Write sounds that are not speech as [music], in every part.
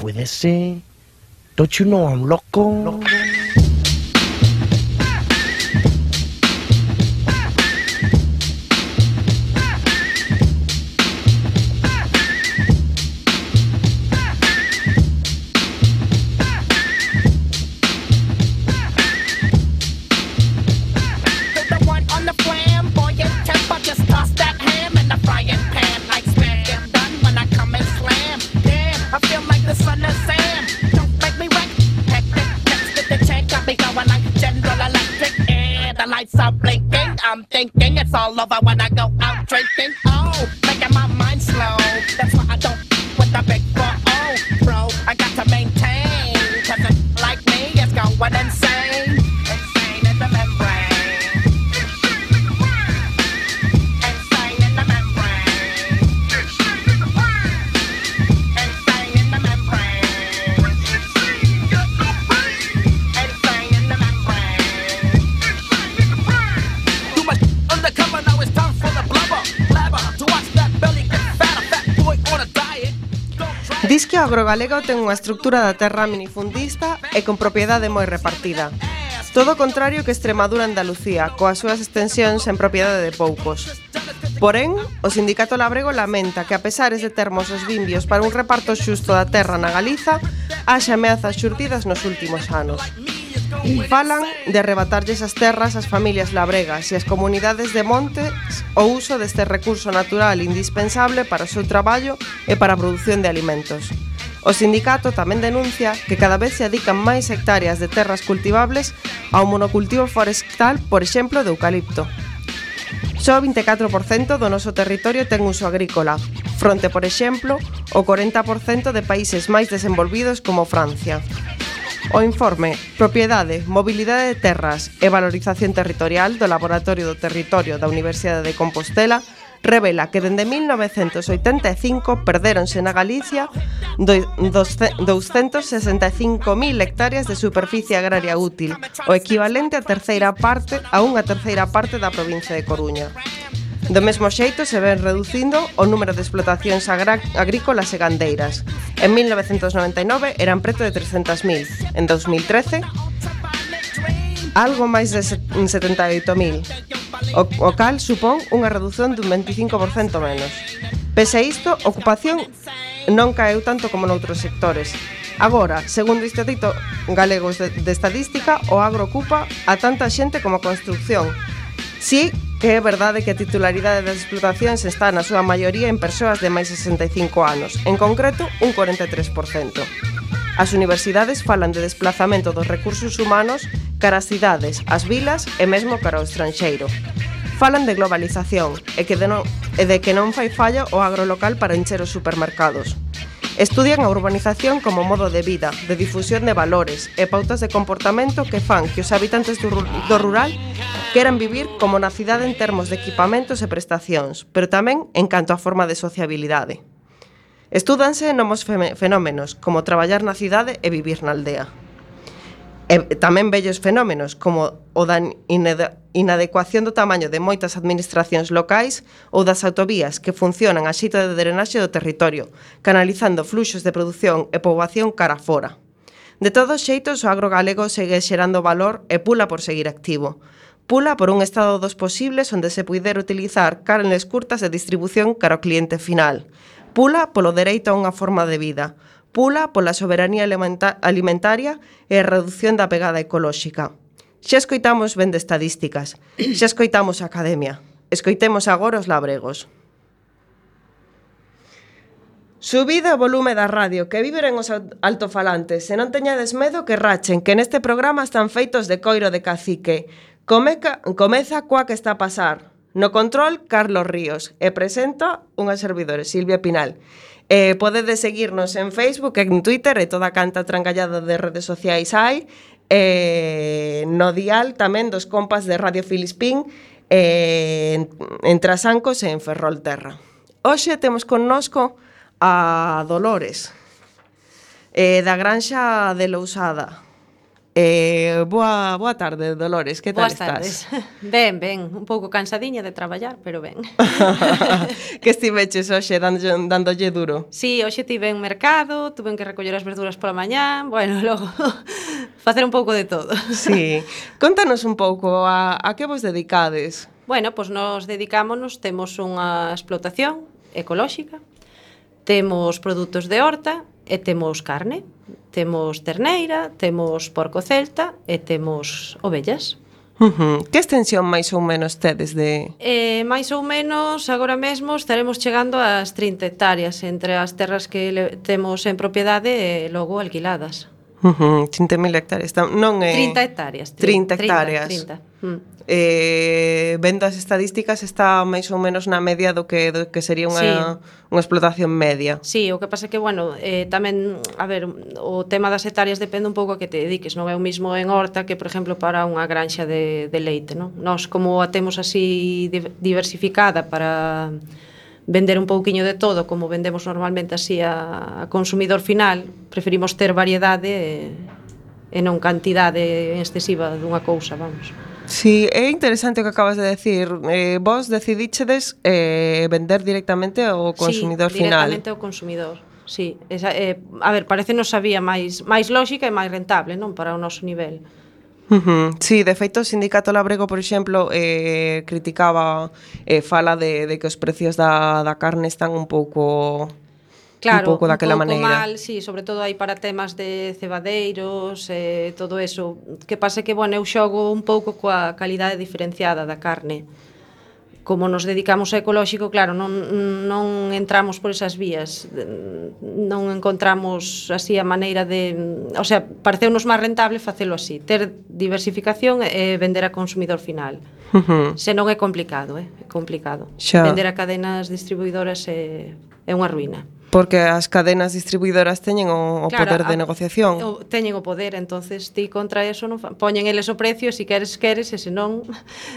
puede eh? ser. Don't you know I'm loco? loco. galega ten unha estructura da terra minifundista e con propiedade moi repartida. Todo o contrario que Extremadura Andalucía, coas súas extensións en propiedade de poucos. Porén, o Sindicato Labrego lamenta que a pesares de termos os vimbios para un reparto xusto da terra na Galiza, haxa ameazas xurtidas nos últimos anos. Falan de arrebatarlles as terras ás familias labregas e ás comunidades de montes o uso deste recurso natural indispensable para o seu traballo e para a produción de alimentos. O sindicato tamén denuncia que cada vez se adican máis hectáreas de terras cultivables ao monocultivo forestal, por exemplo, de eucalipto. Só o 24% do noso territorio ten uso agrícola, fronte, por exemplo, o 40% de países máis desenvolvidos como Francia. O informe Propiedade, Mobilidade de Terras e Valorización Territorial do Laboratorio do Territorio da Universidade de Compostela revela que dende 1985 perdéronse na Galicia 265.000 hectáreas de superficie agraria útil, o equivalente a terceira parte a unha terceira parte da provincia de Coruña. Do mesmo xeito se ven reducindo o número de explotacións agrícolas e gandeiras. En 1999 eran preto de 300.000, en 2013 algo máis de 78.000, o, o cal supón unha redución dun 25% menos. Pese a isto, a ocupación non caeu tanto como noutros sectores. Agora, segundo o Instituto Galegos de, de Estadística, o agro ocupa a tanta xente como a construcción. Si que é verdade que a titularidade das explotacións está na súa maioría en persoas de máis 65 anos, en concreto un 43%. As universidades falan de desplazamento dos recursos humanos cara as cidades, as vilas e mesmo cara o estranxeiro. Falan de globalización e, que de non, e de que non fai falla o agrolocal para encher os supermercados. Estudian a urbanización como modo de vida, de difusión de valores e pautas de comportamento que fan que os habitantes do, do rural queran vivir como na cidade en termos de equipamentos e prestacións, pero tamén en canto á forma de sociabilidade. Estúdanse novos fenómenos, como traballar na cidade e vivir na aldea. E tamén bellos fenómenos, como o da inadecuación do tamaño de moitas administracións locais ou das autovías que funcionan a xita de drenaxe do territorio, canalizando fluxos de produción e poboación cara fora. De todos xeitos, o agro galego segue xerando valor e pula por seguir activo, pula por un estado dos posibles onde se puider utilizar canles curtas de distribución cara ao cliente final, Pula polo dereito a unha forma de vida, pula pola soberanía alimentaria e a reducción da pegada ecolóxica. Xa escoitamos ben de estadísticas, xa escoitamos a academia. Escoitemos agora os labregos. Subida o volume da radio, que vibren os altofalantes, e non teñades medo que rachen, que neste programa están feitos de coiro de cacique. Comeca, comeza coa que está a pasar, No control, Carlos Ríos. E presento unha servidora, Silvia Pinal. Eh, podedes seguirnos en Facebook, en Twitter e toda a canta trangallada de redes sociais hai. Eh, no dial tamén dos compas de Radio Filispín eh, en, en Trasancos e en Ferrol Terra. Hoxe temos connosco a Dolores eh, da Granxa de Lousada Eh, boa, boa tarde, Dolores, que tal Boas estás? Tardes. [laughs] Ben, ben, un pouco cansadiña de traballar, pero ben. [laughs] [laughs] que estiveches hoxe dándolle, dándolle duro? Sí, hoxe tive en mercado, tuve que recoller as verduras pola mañá, bueno, logo facer un pouco de todo. sí, contanos un pouco a, a que vos dedicades? Bueno, pois nos dedicámonos, temos unha explotación ecolóxica, temos produtos de horta, e temos carne, temos terneira, temos porco celta e temos ovellas. Uh -huh. Que extensión máis ou menos tedes de...? Eh, máis ou menos, agora mesmo estaremos chegando ás 30 hectáreas entre as terras que temos en propiedade e logo alquiladas. Uh -huh, 30.000 hectáreas. Non é 30 hectáreas. 30, 30 hectáreas. 30, 30. Mm. Eh, vendas estadísticas está máis ou menos na media do que do que sería unha sí. unha explotación media. Sí, o que pasa é que bueno, eh tamén, a ver, o tema das hectáreas depende un pouco a que te dediques, non é o mismo en horta que, por exemplo, para unha granxa de de leite, non? Nós como a temos así diversificada para vender un pouquiño de todo, como vendemos normalmente así a, a consumidor final, preferimos ter variedade e, e non cantidade excesiva dunha cousa, vamos. Sí, é interesante o que acabas de decir. Eh, vos decidíchedes eh, vender directamente ao consumidor sí, final. directamente ao consumidor. Sí, esa, eh, a ver, parece nos sabía máis máis lógica e máis rentable, non, para o noso nivel. Uh -huh. Sí, de feito, o Sindicato Labrego, por exemplo, eh, criticaba, eh, fala de, de que os precios da, da carne están un pouco claro, un pouco daquela pouco maneira. mal, sí, sobre todo aí para temas de cebadeiros, eh, todo eso. Que pase que, bueno, eu xogo un pouco coa calidade diferenciada da carne como nos dedicamos ao ecolóxico, claro, non, non entramos por esas vías, non encontramos así a maneira de... O sea, pareceunos máis rentable facelo así, ter diversificación e vender a consumidor final. Uh -huh. Se non é complicado, eh? é complicado. Xa. Vender a cadenas distribuidoras é, é unha ruína. Porque as cadenas distribuidoras teñen o, o claro, poder de a, negociación. O, teñen o poder, entonces ti contra eso non fa, poñen eles o precio, se si queres queres, e se non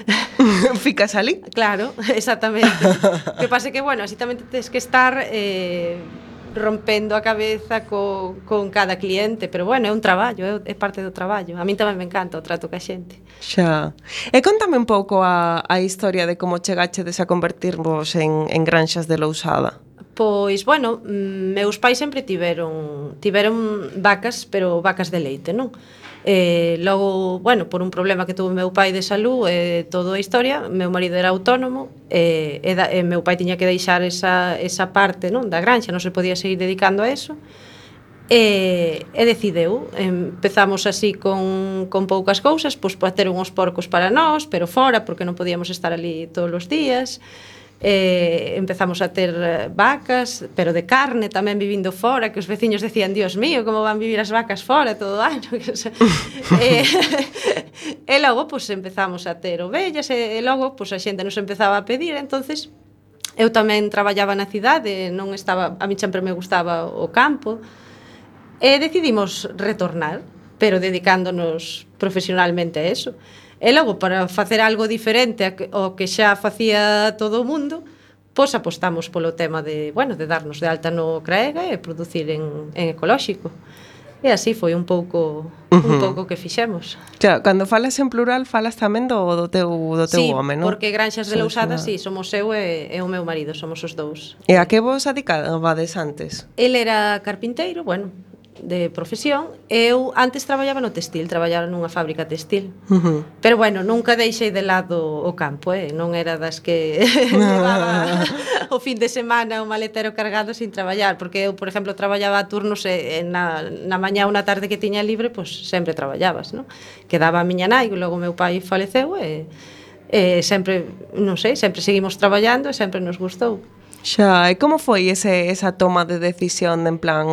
[laughs] ficas ali. Claro, [laughs] exactamente. [laughs] que pase que bueno, así tamén tes que estar eh rompendo a cabeza co, con cada cliente, pero bueno, é un traballo, é, é parte do traballo. A min tamén me encanta o trato ca xente. Xa. E contame un pouco a, a historia de como chegachedes a convertirvos en, en granxas de lousada. Pois, bueno, mm, meus pais sempre tiveron tiveron vacas, pero vacas de leite, non? Eh, logo, bueno, por un problema que tuvo meu pai de salud e eh, toda a historia, meu marido era autónomo eh, e, da, e meu pai tiña que deixar esa, esa parte non da granxa, non se podía seguir dedicando a eso e, e decideu empezamos así con, con poucas cousas pois para ter uns porcos para nós pero fora porque non podíamos estar ali todos os días eh, empezamos a ter eh, vacas, pero de carne tamén vivindo fora, que os veciños decían, Dios mío, como van vivir as vacas fora todo o ano. [laughs] eh, [laughs] e logo, pois, pues, empezamos a ter ovellas, e, e logo, pois, pues, a xente nos empezaba a pedir, entonces eu tamén traballaba na cidade, non estaba, a mí sempre me gustaba o campo, e decidimos retornar, pero dedicándonos profesionalmente a eso. E logo, para facer algo diferente ao que xa facía todo o mundo, pois apostamos polo tema de, bueno, de darnos de alta no CRAEGA e producir en, en ecolóxico. E así foi un pouco un pouco que fixemos. Claro, cando falas en plural falas tamén do do teu do teu sí, home, non? porque Granxas de Lousada, una... sí, somos eu e, e o meu marido, somos os dous. E a que vos adicabades antes? El era carpinteiro, bueno, de profesión, eu antes traballaba no textil, traballaba nunha fábrica textil. Uh -huh. Pero bueno, nunca deixei de lado o campo, eh? non era das que [laughs] levaba o fin de semana o maletero cargado sin traballar, porque eu, por exemplo, traballaba a turnos e, e na, na mañá ou na tarde que tiña libre, pois pues, sempre traballabas, non? Quedaba a miña nai, logo meu pai faleceu e, e sempre, non sei, sempre seguimos traballando e sempre nos gustou. Xa, e como foi ese, esa toma de decisión de en plan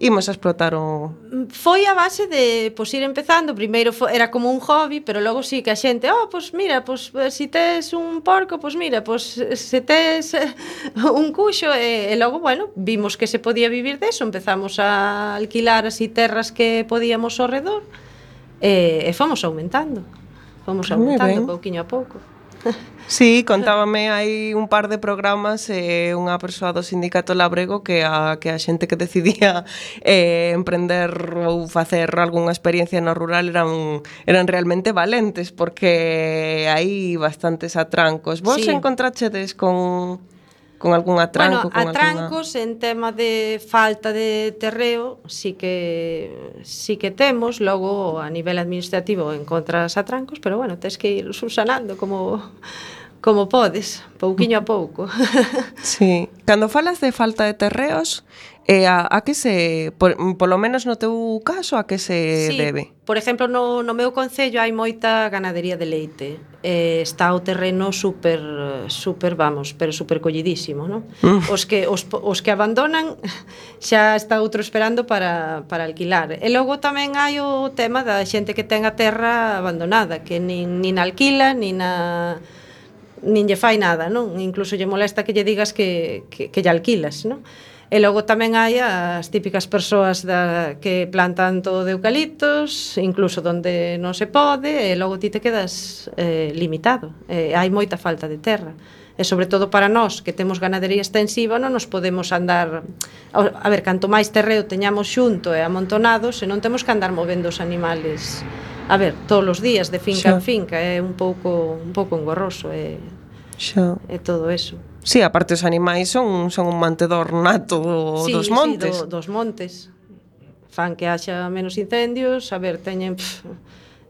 imos a explotar o... Foi a base de, pois, ir empezando, primeiro era como un hobby, pero logo sí que a xente, oh, pois, mira, pois, eh, si tes un porco, pois, mira, pois, eh, se tes eh, un cuxo, e, e logo, bueno, vimos que se podía vivir deso, empezamos a alquilar así terras que podíamos ao redor, e, e fomos aumentando, fomos aumentando pouquiño a pouco. [laughs] Sí, contábame hai un par de programas eh, unha persoa do sindicato labrego que a, que a xente que decidía [laughs] eh, emprender ou facer algunha experiencia no rural eran, eran realmente valentes porque hai bastantes atrancos. Vos sí. encontrachedes con con algún atranco? Bueno, con atrancos alguna... en tema de falta de terreo sí que sí que temos, logo a nivel administrativo encontras atrancos, pero bueno, tens que ir subsanando como como podes, pouquiño a pouco. [laughs] sí. Cando falas de falta de terreos, eh, a, a que se, por, polo menos no teu caso, a que se sí, debe? Por exemplo, no, no meu concello hai moita ganadería de leite. Eh, está o terreno super, super vamos, pero super collidísimo, non? Mm. Os, que, os, os que abandonan [laughs] xa está outro esperando para, para alquilar. E logo tamén hai o tema da xente que ten a terra abandonada, que nin, nin alquila, nin a nin lle fai nada, non? Incluso lle molesta que lle digas que, que, que lle alquilas, non? E logo tamén hai as típicas persoas da, que plantan todo de eucaliptos, incluso donde non se pode, e logo ti te quedas eh, limitado. Eh, hai moita falta de terra. E sobre todo para nós que temos ganadería extensiva non nos podemos andar a ver, canto máis terreo teñamos xunto e amontonados e non temos que andar movendo os animales a ver, todos os días de finca xa. en finca, é un pouco un pouco engorroso é xa. É todo eso. Sí, aparte os animais son son un mantedor nato do, sí, dos montes. Sí, do, dos montes. Fan que haxa menos incendios, a ver, teñen pff,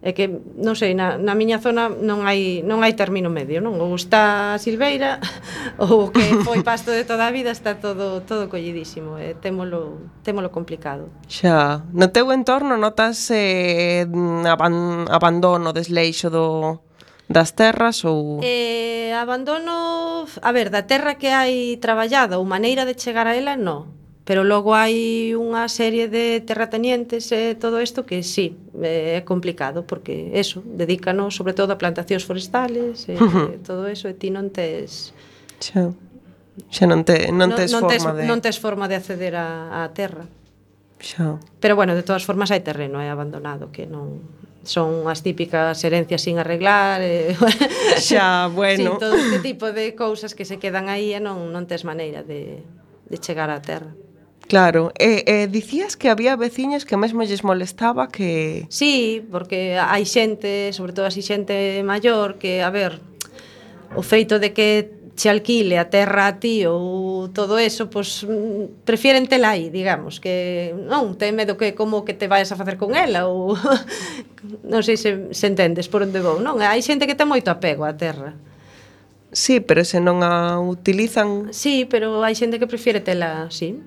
é que non sei, na, na miña zona non hai non hai término medio, non? Ou está a silveira [laughs] ou que foi pasto de toda a vida está todo todo collidísimo, e témolo témolo complicado. Xa, no teu entorno notas eh, aban, abandono, desleixo do das terras ou Eh, abandono, a ver, da terra que hai traballada ou maneira de chegar a ela, non pero logo hai unha serie de terratenientes e todo isto que sí, eh, é complicado porque eso, dedícanos sobre todo a plantacións forestales e, todo eso e ti non tes Xa. Xa non te non tes non, non forma tes, de non tes forma de acceder á terra. Xa. Pero bueno, de todas formas hai terreno é abandonado que non son as típicas herencias sin arreglar e... [laughs] xa, bueno sí, todo este tipo de cousas que se quedan aí e non, non tes maneira de, de chegar á terra Claro, e, e dicías que había veciños que mesmo lles molestaba que... Sí, porque hai xente, sobre todo así xente maior, que, a ver, o feito de que che alquile a terra a ti ou todo eso, pois prefieren tela aí, digamos, que non, ten medo que como que te vayas a facer con ela ou [laughs] non sei se, se entendes por onde vou, non? Hai xente que ten moito apego á terra. Sí, pero se non a utilizan... Sí, pero hai xente que prefiere tela así.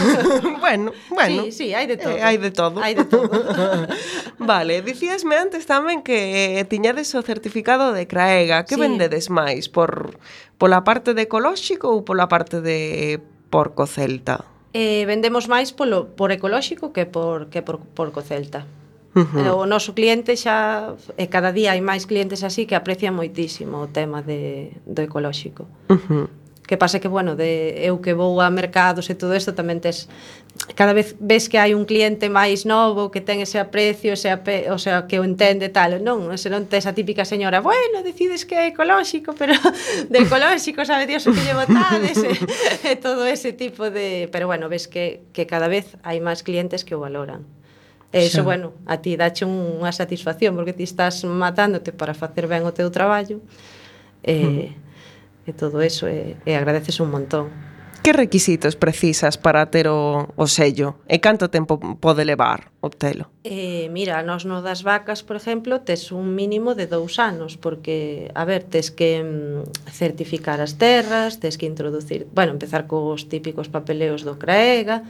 [laughs] bueno, bueno. Sí, sí, hai de todo. Eh, hai de todo. Hai de todo. [laughs] vale, dicíasme antes tamén que eh, tiñades o certificado de Craega. Que sí. vendedes máis? Por, pola parte de ecolóxico ou pola parte de porco celta? Eh, vendemos máis polo, por ecolóxico que por, que por porco celta. Uh eh, -huh. O noso cliente xa e cada día hai máis clientes así que aprecian moitísimo o tema de do ecolóxico. Uh -huh. Que pasa que, bueno, de eu que vou a mercados e todo isto tamén tes cada vez ves que hai un cliente máis novo que ten ese aprecio, ese ape, o sea, que o entende tal, non, se non tes a típica señora, bueno, decides que é ecolóxico, [laughs] pero de ecolóxico sabe Dios o que lle botades e, [laughs] e todo ese tipo de, pero bueno, ves que que cada vez hai máis clientes que o valoran. E iso, bueno, a ti dache unha satisfacción porque ti estás matándote para facer ben o teu traballo e, mm. e todo eso e, e agradeces un montón. Que requisitos precisas para ter o, o sello? E canto tempo pode levar obtelo? Eh, mira, nos no das vacas, por exemplo, tes un mínimo de dous anos, porque, a ver, tes que mm, certificar as terras, tes que introducir, bueno, empezar cos típicos papeleos do CRAEGA,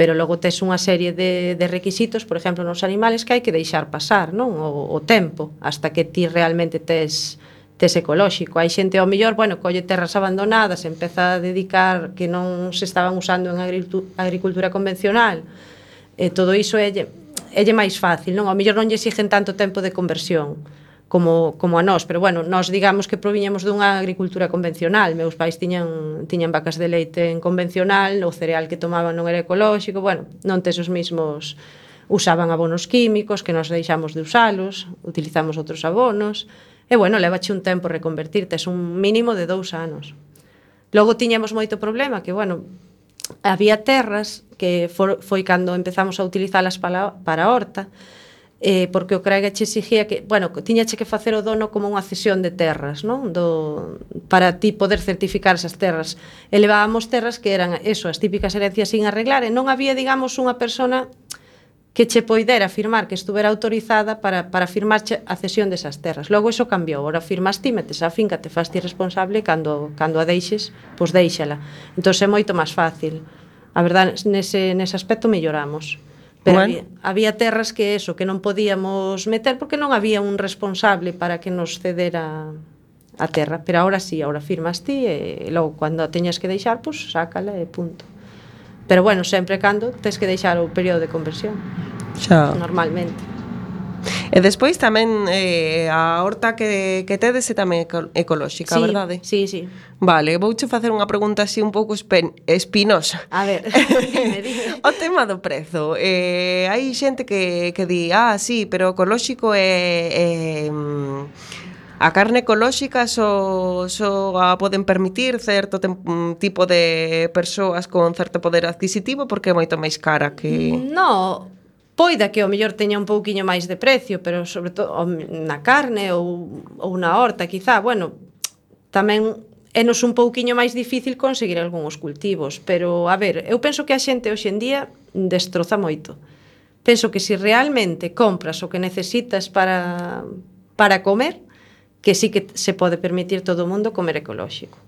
pero logo tes unha serie de, de requisitos, por exemplo, nos animales que hai que deixar pasar, non? O, o tempo, hasta que ti realmente tes tes ecolóxico. Hai xente ao mellor, bueno, colle terras abandonadas, empeza a dedicar que non se estaban usando en agricultura convencional. E todo iso é lle máis fácil, non? Ao mellor non lle exigen tanto tempo de conversión como, como a nós, pero bueno, nós digamos que proviñamos dunha agricultura convencional, meus pais tiñan, tiñan vacas de leite en convencional, o cereal que tomaban non era ecolóxico, bueno, non tes os mismos usaban abonos químicos que nos deixamos de usalos, utilizamos outros abonos, e bueno, levache un tempo reconvertirte, es un mínimo de dous anos. Logo tiñamos moito problema que, bueno, había terras que for, foi cando empezamos a utilizalas para, para a horta, eh, porque o Craiga che exigía que, bueno, tiñache que facer o dono como unha cesión de terras, non? Do, para ti poder certificar esas terras. Elevábamos terras que eran eso, as típicas herencias sin arreglar, e non había, digamos, unha persona que che poidera firmar, que estuvera autorizada para, para firmar a cesión desas terras. Logo iso cambiou, ora firmas ti, metes a finca, te fas ti responsable, cando, cando a deixes, pois deixala. Entón é moito máis fácil. A verdade, nese, nese aspecto melloramos. Pero bueno. había, había terras que eso, que non podíamos meter porque non había un responsable para que nos cedera a terra, pero agora sí, agora firmas ti e, logo cando a teñas que deixar, pois pues, sácala e punto. Pero bueno, sempre cando tes que deixar o período de conversión. Xa. Normalmente. E despois tamén eh, a horta que, que tedes é tamén ecolóxica, sí, verdade? Sí, sí. Vale, vouche facer unha pregunta así un pouco espen, espinosa. A ver, [laughs] O tema do prezo. Eh, hai xente que, que di, ah, sí, pero ecolóxico é... é mm, A carne ecolóxica só, só a poden permitir certo tem, mm, tipo de persoas con certo poder adquisitivo porque é moito máis cara que... No, Poida que o mellor teña un pouquiño máis de precio, pero sobre todo na carne ou, ou na horta, quizá, bueno, tamén enos un pouquiño máis difícil conseguir algúns cultivos, pero a ver, eu penso que a xente hoxe en día destroza moito. Penso que se realmente compras o que necesitas para para comer, que sí que se pode permitir todo o mundo comer ecolóxico.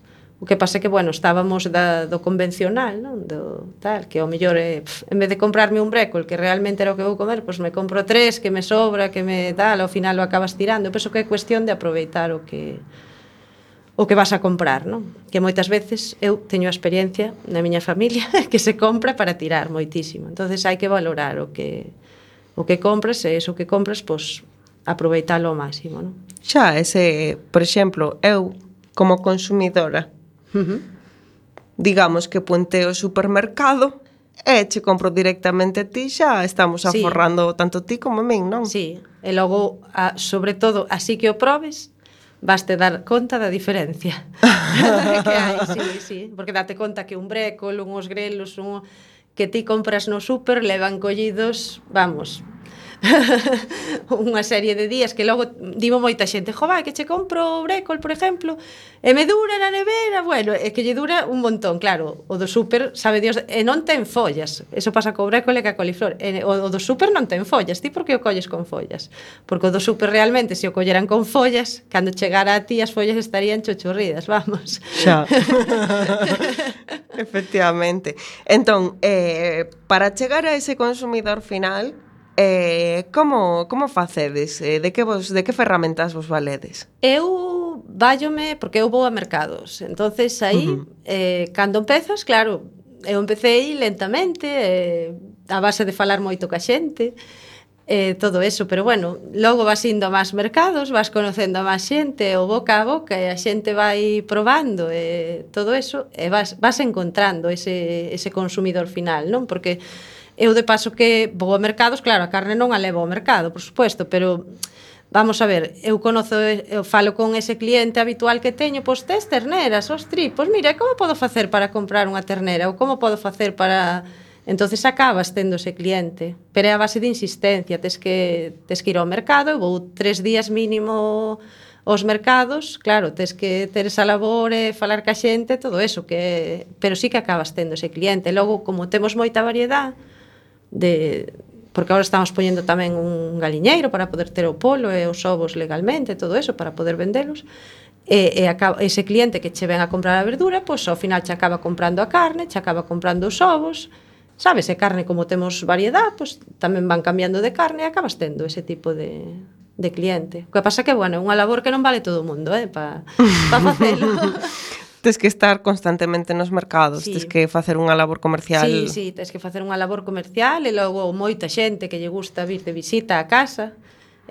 O que pasa que, bueno, estábamos da, do convencional, non? Do tal, que ao mellor, é, pf, en vez de comprarme un brécol, que realmente era o que vou comer, pois me compro tres, que me sobra, que me tal, ao final o acabas tirando. Eu penso que é cuestión de aproveitar o que o que vas a comprar, non? Que moitas veces eu teño a experiencia na miña familia [laughs] que se compra para tirar moitísimo. Entonces hai que valorar o que o que compras e iso que compras, pois aproveitalo ao máximo, non? Xa, ese, por exemplo, eu como consumidora Uh -huh. Digamos que puenteo o supermercado e che compro directamente a ti xa estamos sí. aforrando tanto ti como a min, non? Sí, e logo, a, sobre todo, así que o probes, vaste dar conta da diferencia [laughs] que hai, sí, sí, porque date conta que un brécol, unhos grelos, un que ti compras no super levan collidos, vamos, [laughs] unha serie de días que logo dimo moita xente, jo, vai, que che compro o brécol, por exemplo, e me dura na nevera, bueno, é que lle dura un montón, claro, o do súper, sabe Dios, e non ten follas, eso pasa co brécol e ca coliflor, e, o, o do súper non ten follas, ti por que o colles con follas? Porque o do súper realmente, se o colleran con follas, cando chegara a ti as follas estarían chochurridas, vamos. Xa. [laughs] Efectivamente. Entón, eh, para chegar a ese consumidor final, Eh, como como facedes? Eh, de que vos de que ferramentas vos valedes? Eu vállome porque eu vou a mercados. Entonces aí uh -huh. eh cando empezas, claro, eu empecéi lentamente, eh, a base de falar moito ca xente, eh, todo eso, pero bueno, logo vas indo a máis mercados, vas conocendo a máis xente, o boca a boca, e a xente vai probando eh, todo eso, e vas, vas encontrando ese, ese consumidor final, non? Porque eu de paso que vou a mercados, claro, a carne non a levo ao mercado, por suposto, pero vamos a ver, eu conozo, eu falo con ese cliente habitual que teño, pois tes terneras, ostri, pois mira, como podo facer para comprar unha ternera ou como podo facer para Entonces acabas tendo ese cliente, pero é a base de insistencia, tes que, tes que ir ao mercado, vou tres días mínimo os mercados, claro, tes que ter esa labor e falar ca xente, todo eso, que pero sí que acabas tendo ese cliente. Logo, como temos moita variedade, de porque agora estamos poñendo tamén un galiñeiro para poder ter o polo e os ovos legalmente, todo eso para poder vendelos. E, e acaba, ese cliente que che ven a comprar a verdura, pois ao final che acaba comprando a carne, che acaba comprando os ovos, sabes, e carne como temos variedad, pois tamén van cambiando de carne e acabas tendo ese tipo de, de cliente. O que pasa que, bueno, é unha labor que non vale todo o mundo, eh, para pa [laughs] facelo. [laughs] tes que estar constantemente nos mercados, sí. tes que facer unha labor comercial. Sí, sí, tes que facer unha labor comercial e logo moita xente que lle gusta vir de visita a casa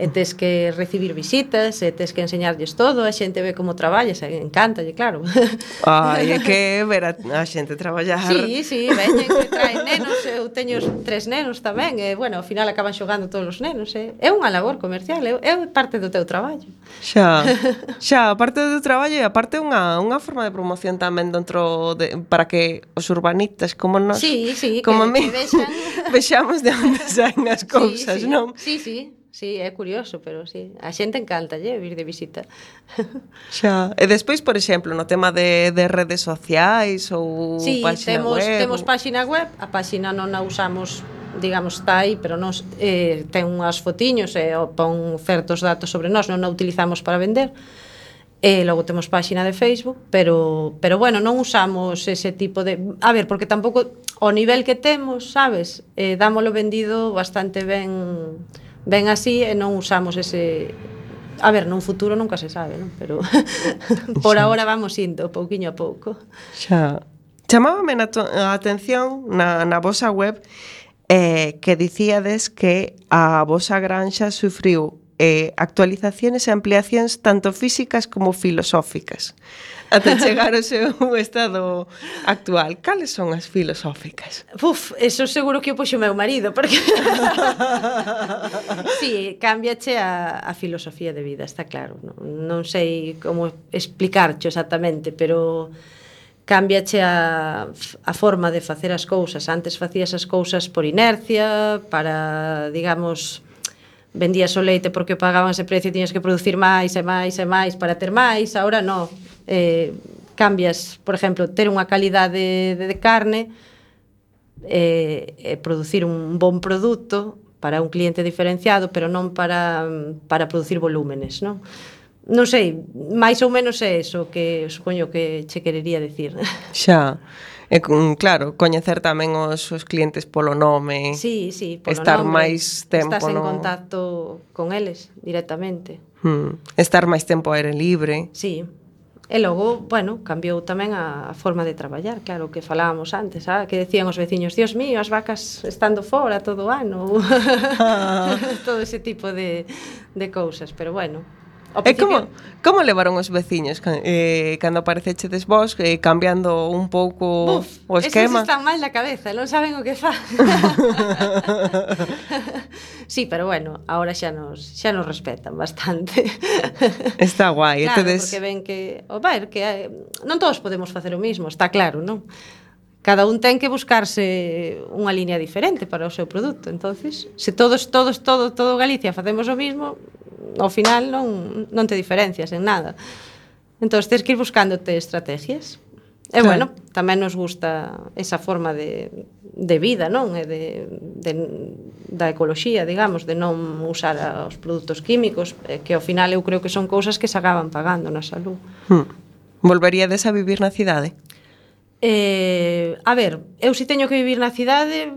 e tes que recibir visitas, e tes que enseñarlles todo, a xente ve como traballas, e encántalle, claro. [laughs] Ai, é que ver a, a xente traballar. Sí, sí, veñen que traen nenos, eu teño tres nenos tamén, e bueno, ao final acaban xogando todos os nenos, e, é unha labor comercial, é, é parte do teu traballo. Xa, [laughs] xa, a parte do traballo e aparte unha, unha forma de promoción tamén dentro de, para que os urbanistas como nós, sí, sí, como que, me, que vexan... [laughs] vexamos de onde saen as cousas, sí, sí, non? Sí, sí. Sí, é curioso, pero sí. A xente encanta, lle, vir de visita. [laughs] Xa. E despois, por exemplo, no tema de, de redes sociais ou sí, páxina temos, web... Sí, temos páxina web. A páxina non a usamos digamos, está aí, pero nos eh, ten unhas fotiños e eh, pon certos datos sobre nós, non a utilizamos para vender. E logo temos páxina de Facebook, pero pero bueno, non usamos ese tipo de, a ver, porque tampouco o nivel que temos, sabes, eh dámolo vendido bastante ben ven así e non usamos ese A ver, nun futuro nunca se sabe, non? Pero [laughs] por agora vamos indo, pouquiño a pouco. Xa. Chamábame na a atención na, na vosa web eh, que dicíades que a vosa granxa sufriu eh, actualizaciones e ampliacións tanto físicas como filosóficas ata chegar ao seu [laughs] estado actual. Cales son as filosóficas? Uf, eso seguro que o puxo meu marido, porque... [laughs] sí, cámbiache a, a filosofía de vida, está claro. Non, non sei como explicarcho exactamente, pero cámbiache a, a forma de facer as cousas. Antes facías as cousas por inercia, para, digamos, vendías o leite porque pagaban ese precio e tiñas que producir máis e máis e máis para ter máis, agora non. Eh, cambias, por exemplo, ter unha calidade de, de carne eh, e eh, eh, producir un bon produto para un cliente diferenciado, pero non para, para producir volúmenes, non? non sei, máis ou menos é eso que supoño que che querería decir. Xa. E, claro, coñecer tamén os, os clientes polo nome. Sí, sí, polo estar nome, máis tempo estás en no... contacto con eles directamente. Hmm. Estar máis tempo aire libre. Sí. E logo, bueno, cambiou tamén a, a forma de traballar, claro, que falábamos antes, ah, que decían os veciños, dios mío, as vacas estando fora todo o ano, [laughs] ah. todo ese tipo de, de cousas, pero bueno, O e como, como levaron os veciños eh, cando aparecechedes vos eh, cambiando un pouco Buf, o esquema? Esos están mal na cabeza, non saben o que fa. [laughs] sí, pero bueno, ahora xa nos xa nos respetan bastante. Está guai, claro, entonces... porque ven que, o ver, que eh, non todos podemos facer o mismo, está claro, non? cada un ten que buscarse unha liña diferente para o seu produto. Entonces, se todos, todos, todo, todo Galicia facemos o mismo, ao final non, non te diferencias en nada. Entón, tens que ir buscándote estrategias. E, claro. bueno, tamén nos gusta esa forma de, de vida, non? E de, de, da ecoloxía, digamos, de non usar os produtos químicos, eh, que ao final eu creo que son cousas que se acaban pagando na salud. Hmm. Volveríades a vivir na cidade? Eh, a ver, eu si teño que vivir na cidade,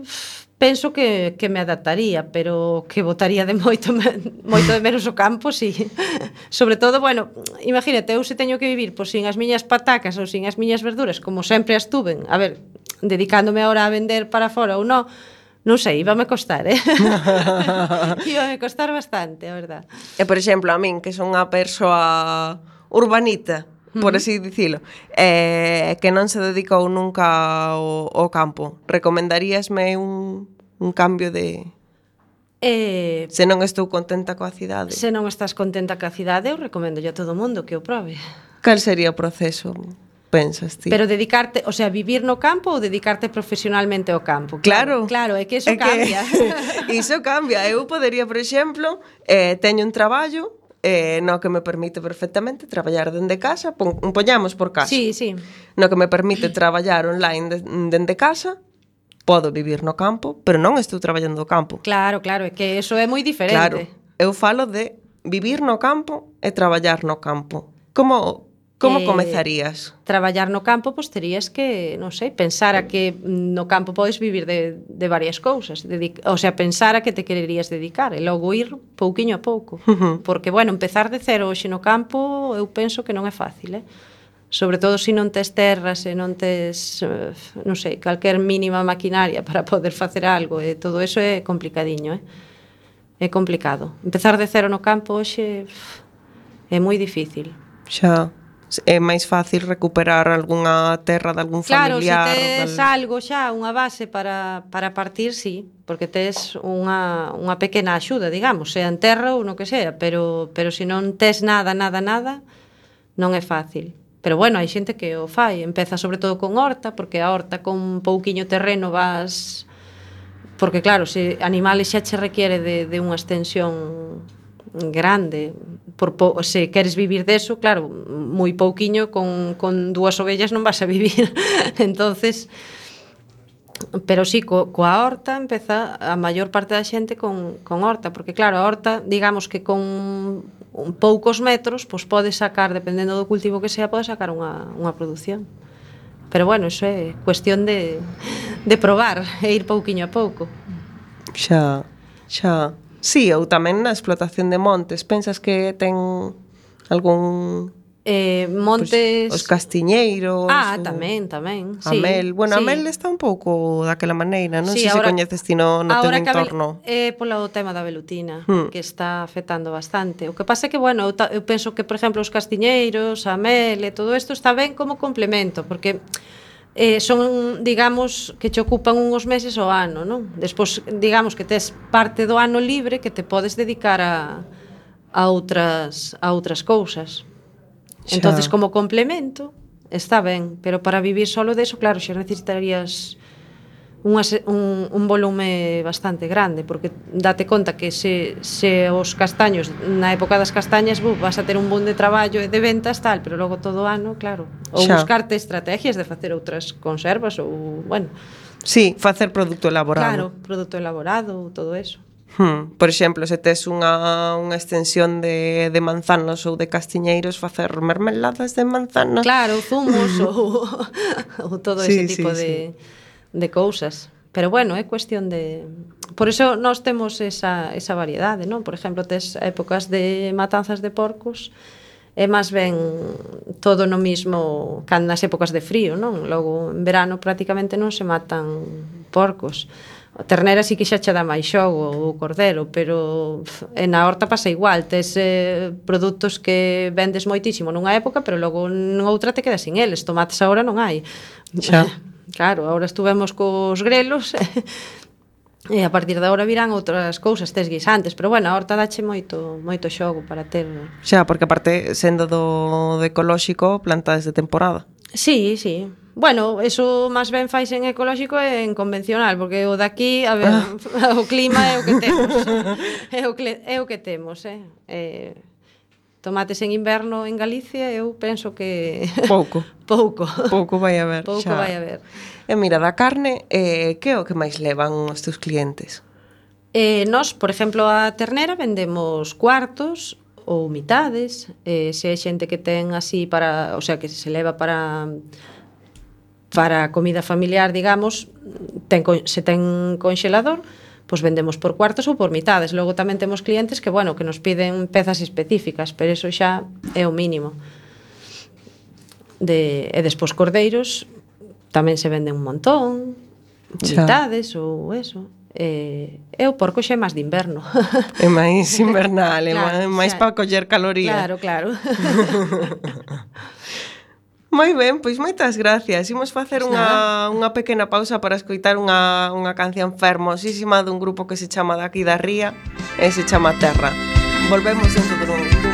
penso que, que me adaptaría, pero que votaría de moito, [laughs] moito de menos o campo, si. [laughs] Sobre todo, bueno, imagínate, eu se teño que vivir pois, sin as miñas patacas ou sin as miñas verduras, como sempre as tuven, a ver, dedicándome ahora a vender para fora ou non, non sei, íbame costar, eh? [laughs] íbame costar bastante, a verdad. E, por exemplo, a min, que son unha persoa urbanita, por así dicilo, eh, que non se dedicou nunca ao, ao campo. Recomendaríasme un, un cambio de... Eh, se non estou contenta coa cidade. Se non estás contenta coa cidade, eu recomendo a todo mundo que o probe. Cal sería o proceso? pensas ti? Pero dedicarte, o sea, vivir no campo ou dedicarte profesionalmente ao campo. Claro. Claro, é que iso é cambia. Que, [laughs] iso cambia. Eu podería, por exemplo, eh, teño un traballo eh, no que me permite perfectamente traballar dende casa, pon, poñamos por caso. Sí, sí. No que me permite traballar online de, dende casa, podo vivir no campo, pero non estou traballando no campo. Claro, claro, é que eso é moi diferente. Claro, eu falo de vivir no campo e traballar no campo. Como Como eh, comezarías? Traballar no campo, pois terías que, non sei, pensar a que no campo podes vivir de, de varias cousas, Dedic o sea, pensar a que te quererías dedicar e logo ir pouquiño a pouco, porque bueno, empezar de cero hoxe no campo, eu penso que non é fácil, eh? sobre todo se non tes terras e non tes, eh, non sei, calquer mínima maquinaria para poder facer algo, e todo eso é complicadiño, eh? É complicado. Empezar de cero no campo hoxe é moi difícil. Xa é máis fácil recuperar algunha terra de algún claro, familiar. Claro, se tes del... algo xa, unha base para, para partir, sí, porque tes unha, unha pequena axuda, digamos, sea en terra ou no que sea, pero, pero se non tes nada, nada, nada, non é fácil. Pero bueno, hai xente que o fai, empeza sobre todo con horta, porque a horta con pouquiño terreno vas porque claro, se animales xa che requiere de, de unha extensión grande. Por po, se queres vivir deso, claro, moi pouquiño con, con dúas ovellas non vas a vivir. [laughs] Entonces pero sí, co, coa horta empeza a maior parte da xente con, con horta porque claro, a horta, digamos que con un poucos metros pois podes sacar, dependendo do cultivo que sea podes sacar unha, unha produción. Pero bueno, iso é cuestión de, de probar e ir pouquiño a pouco. Xa, xa. Sí, ou tamén na explotación de montes. Pensas que ten algún Eh, montes... Pues, os castiñeiros... Ah, o... tamén, tamén. Sí, Amel. Bueno, sí. Amel está un pouco daquela maneira, non sí, sei ahora, se coñeces ti no, no teu entorno. É eh, polo tema da velutina, hmm. que está afectando bastante. O que pasa é que, bueno, eu, ta, eu penso que, por exemplo, os castiñeiros, Amel e todo isto está ben como complemento, porque eh, son, digamos, que che ocupan unhos meses ao ano, non? Despois, digamos, que tes parte do ano libre que te podes dedicar a, a outras, a outras cousas. Xa. Entonces, como complemento, está ben, pero para vivir solo deso, claro, xa necesitarías unhas, un, un volume bastante grande, porque date conta que se, se os castaños, na época das castañas, bu, vas a ter un boom de traballo e de ventas, tal, pero logo todo o ano, claro, ou Xa. buscarte estrategias de facer outras conservas, ou, bueno... Sí, facer produto elaborado. Claro, produto elaborado, todo eso. Hmm. Por exemplo, se tes unha, unha extensión de, de manzanos ou de castiñeiros, facer mermeladas de manzanas. Claro, zumos [laughs] ou, [laughs] ou todo sí, ese tipo sí, de... Sí de cousas. Pero bueno, é cuestión de... Por iso nós temos esa, esa variedade, non? Por exemplo, tes épocas de matanzas de porcos, é máis ben todo no mismo can nas épocas de frío, non? Logo, en verano prácticamente non se matan porcos. A ternera sí que xa che dá máis xogo o cordero, pero en a horta pasa igual, tes eh, produtos que vendes moitísimo nunha época, pero logo noutra te quedas sin eles, tomates agora non hai. Xa. [laughs] Claro, agora estuvemos cos grelos [laughs] e a partir de agora virán outras cousas, tes guisantes, pero bueno, a horta dache moito moito xogo para ter. Xa, porque aparte sendo do, do ecolóxico, plantades de temporada. Sí, sí. Bueno, eso máis ben fais en ecolóxico e en convencional, porque o daqui, a ver, ah. [laughs] o clima é o que temos. [laughs] é, o, é o que temos, eh? eh tomates en inverno en Galicia, eu penso que [laughs] pouco. pouco. Pouco vai haber. Pouco xa. vai haber. E mira, da carne, eh, que é o que máis levan os teus clientes? Eh, nós, por exemplo, a ternera vendemos cuartos ou mitades, eh, se hai xente que ten así para, o sea, que se leva para para comida familiar, digamos, ten, se ten conxelador, pois vendemos por cuartos ou por mitades. Logo tamén temos clientes que, bueno, que nos piden pezas específicas, pero eso xa é o mínimo. De, e despois cordeiros tamén se venden un montón, xa. mitades ou eso eh, é o porco xa é máis de inverno. [laughs] É máis invernal, é claro, máis, máis para coller caloría. Claro, claro. [laughs] Moi ben, pois moitas gracias. Imos facer pois unha, unha pequena pausa para escoitar unha, unha canción fermosísima dun grupo que se chama daqui da Ría e se chama Terra. Volvemos dentro de un